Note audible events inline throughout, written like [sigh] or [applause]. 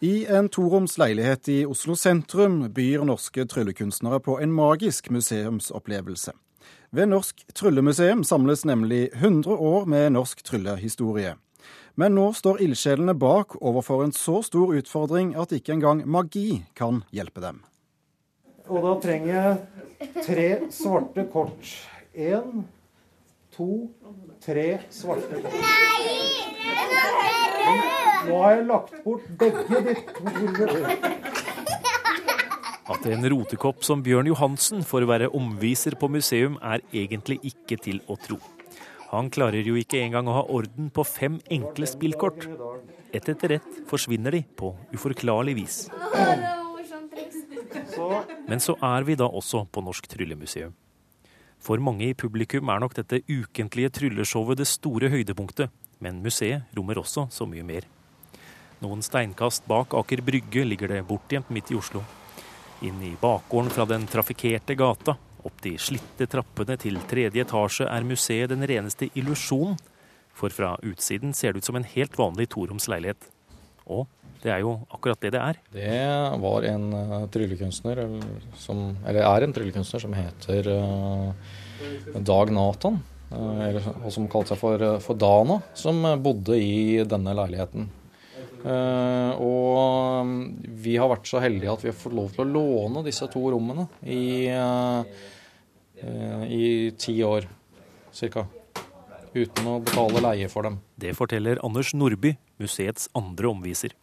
I en toroms leilighet i Oslo sentrum byr norske tryllekunstnere på en magisk museumsopplevelse. Ved Norsk Tryllemuseum samles nemlig 100 år med norsk tryllehistorie. Men nå står ildsjelene bak overfor en så stor utfordring at ikke engang magi kan hjelpe dem. Og da trenger jeg tre svarte kort. Én, to, tre svarte kort. Nå har jeg lagt bort begge ditt At en rotekopp som Bjørn Johansen får være omviser på museum, er egentlig ikke til å tro. Han klarer jo ikke engang å ha orden på fem enkle spillkort. Ett etter ett forsvinner de på uforklarlig vis. Men så er vi da også på Norsk Tryllemuseum. For mange i publikum er nok dette ukentlige trylleshowet det store høydepunktet, men museet rommer også så mye mer. Noen steinkast bak Aker Brygge ligger det bortgjemt midt i Oslo. Inn i bakgården fra den trafikkerte gata, opp de slitte trappene til tredje etasje, er museet den reneste illusjonen. For fra utsiden ser det ut som en helt vanlig toroms leilighet. Og det er jo akkurat det det er. Det var en uh, tryllekunstner, som, eller, er en tryllekunstner, som heter uh, Dag Nathan. Uh, eller, og som kalte seg for, for Dana, som bodde i denne leiligheten. Uh, og um, vi har vært så heldige at vi har fått lov til å låne disse to rommene i, uh, uh, i ti år ca. Uten å betale leie for dem. Det forteller Anders Nordby, museets andre omviser.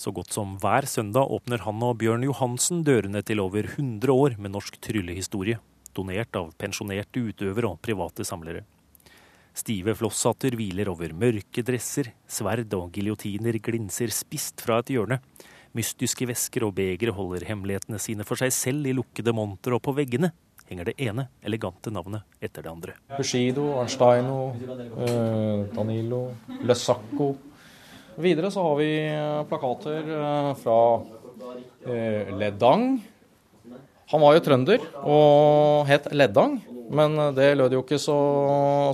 Så godt som hver søndag åpner han og Bjørn Johansen dørene til over 100 år med norsk tryllehistorie, donert av pensjonerte utøvere og private samlere. Stive flosshatter hviler over mørke dresser, sverd og giljotiner glinser spisst fra et hjørne. Mystiske vesker og begre holder hemmelighetene sine for seg selv i lukkede monter, og på veggene henger det ene elegante navnet etter det andre. Bushido, Arnsteino, eh, Danilo, Løsacco. Videre så har vi eh, plakater eh, fra Ledang. Han var jo trønder og het Leddang. Men eh, det lød jo ikke så,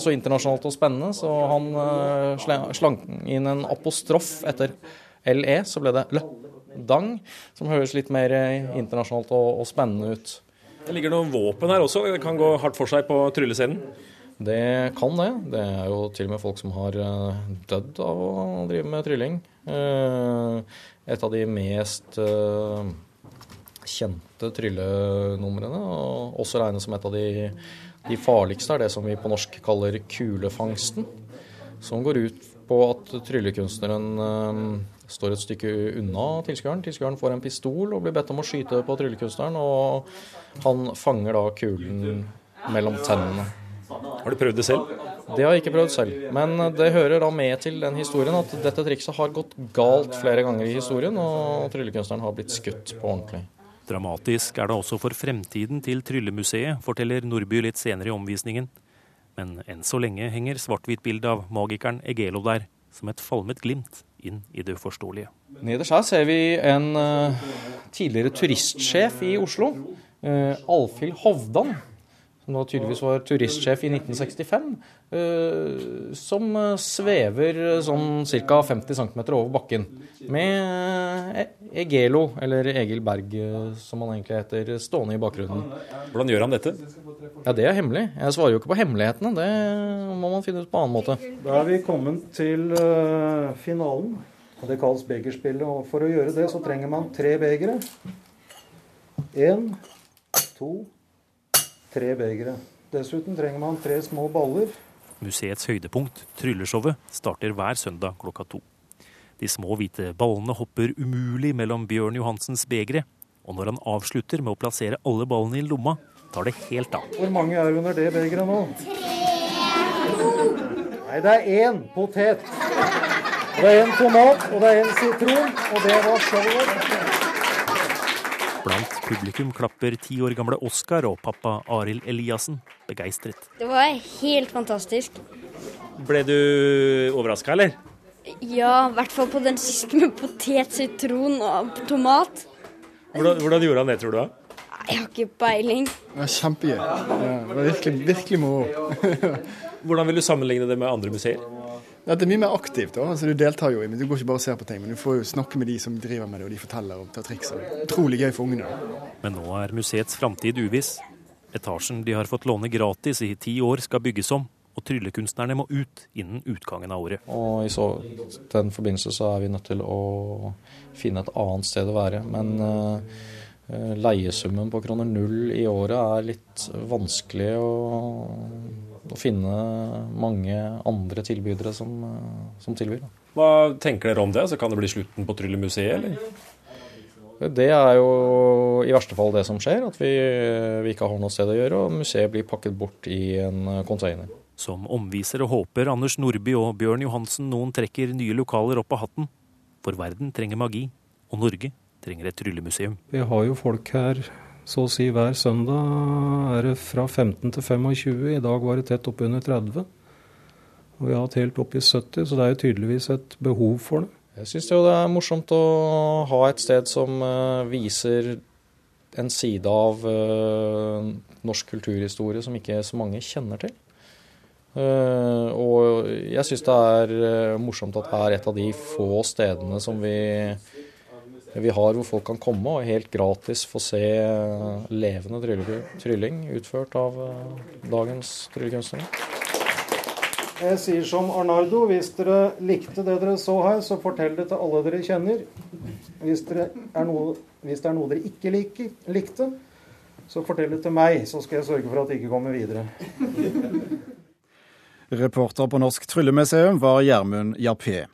så internasjonalt og spennende, så han slank inn en apostrof etter LE, så ble det L-dang, som høres litt mer eh, internasjonalt og, og, spennende ut. Det ligger noen våpen her også, det kan gå hardt for seg på tryllescenen? Det kan det. Det er jo til og med folk som har dødd av å drive med trylling. Et av de mest kjente tryllenumrene, og også regnes som et av de de farligste er det som vi på norsk kaller kulefangsten, som går ut på at tryllekunstneren står et stykke unna tilskueren. Tilskueren får en pistol og blir bedt om å skyte på tryllekunstneren, og han fanger da kulen mellom tennene. Har du prøvd det selv? Det har jeg ikke prøvd selv. Men det hører da med til den historien at dette trikset har gått galt flere ganger i historien, og tryllekunstneren har blitt skutt på ordentlig. Dramatisk er det også for fremtiden til Tryllemuseet, forteller Nordby litt senere i omvisningen. Men enn så lenge henger svart-hvitt-bildet av magikeren Egelo der, som et falmet glimt inn i det uforståelige. Nederst her ser vi en uh, tidligere turistsjef i Oslo, uh, Alfhild Hovdan, som da tydeligvis var turistsjef i 1965, uh, som uh, svever sånn ca. 50 cm over bakken. Med Egelo, eller Egil Berg som han egentlig heter, stående i bakgrunnen. Hvordan gjør han dette? Ja, Det er hemmelig. Jeg svarer jo ikke på hemmelighetene. Det må man finne ut på annen måte. Da er vi kommet til finalen. Det kalles begerspillet. Og for å gjøre det så trenger man tre begere. Én, to tre begre. Dessuten trenger man tre små baller. Museets høydepunkt, trylleshowet, starter hver søndag klokka to. De små hvite ballene hopper umulig mellom Bjørn Johansens begre, og når han avslutter med å plassere alle ballene i lomma, tar det helt av. Hvor mange er under det begeret nå? Nei, det er én potet. Det er en tomat, og det er en sitron, og det var showet. Blant publikum klapper ti år gamle Oskar og pappa Arild Eliassen begeistret. Det var helt fantastisk. Ble du overraska, eller? Ja, i hvert fall på den siste med potet, sitron og tomat. Hvordan, hvordan gjorde han det, tror du? da? Jeg har ikke peiling. Det var kjempegøy. Ja, det var virkelig, virkelig moro. [laughs] hvordan vil du sammenligne det med andre museer? Det er mye mer aktivt. da, altså Du deltar jo i, men du går ikke bare og ser på ting. Men du får jo snakke med de som driver med det, og de forteller og tar triks. og Utrolig gøy for ungene. Men nå er museets framtid uviss. Etasjen de har fått låne gratis i ti år skal bygges om, og tryllekunstnerne må ut innen utgangen av året. Og i så, den forbindelse så er vi nødt til å finne et annet sted å være. Men uh, leiesummen på kroner null i året er litt vanskelig å, å finne mange andre tilbydere som, som tilbyr. Hva tenker dere om det? Så kan det bli slutten på Tryllemuseet, eller? Det er jo i verste fall det som skjer, at vi, vi ikke har noe sted å gjøre, og museet blir pakket bort i en container. Som omvisere håper Anders Nordby og Bjørn Johansen noen trekker nye lokaler opp av hatten. For verden trenger magi, og Norge trenger et tryllemuseum. Vi har jo folk her så å si hver søndag er det fra 15 til 25. I dag var det tett oppunder 30. Og vi har hatt helt opp i 70, så det er jo tydeligvis et behov for det. Jeg syns det er morsomt å ha et sted som viser en side av norsk kulturhistorie som ikke så mange kjenner til. Uh, og jeg syns det er morsomt at det er et av de få stedene som vi, vi har hvor folk kan komme og helt gratis få se uh, levende trylling utført av dagens tryllekunstnere. Jeg sier som Arnardo, hvis dere likte det dere så her, så fortell det til alle dere kjenner. Hvis, er noe, hvis det er noe dere ikke liker, likte, så fortell det til meg, så skal jeg sørge for at det ikke kommer videre. Reporter på Norsk Tryllemuseum var Gjermund Jappé.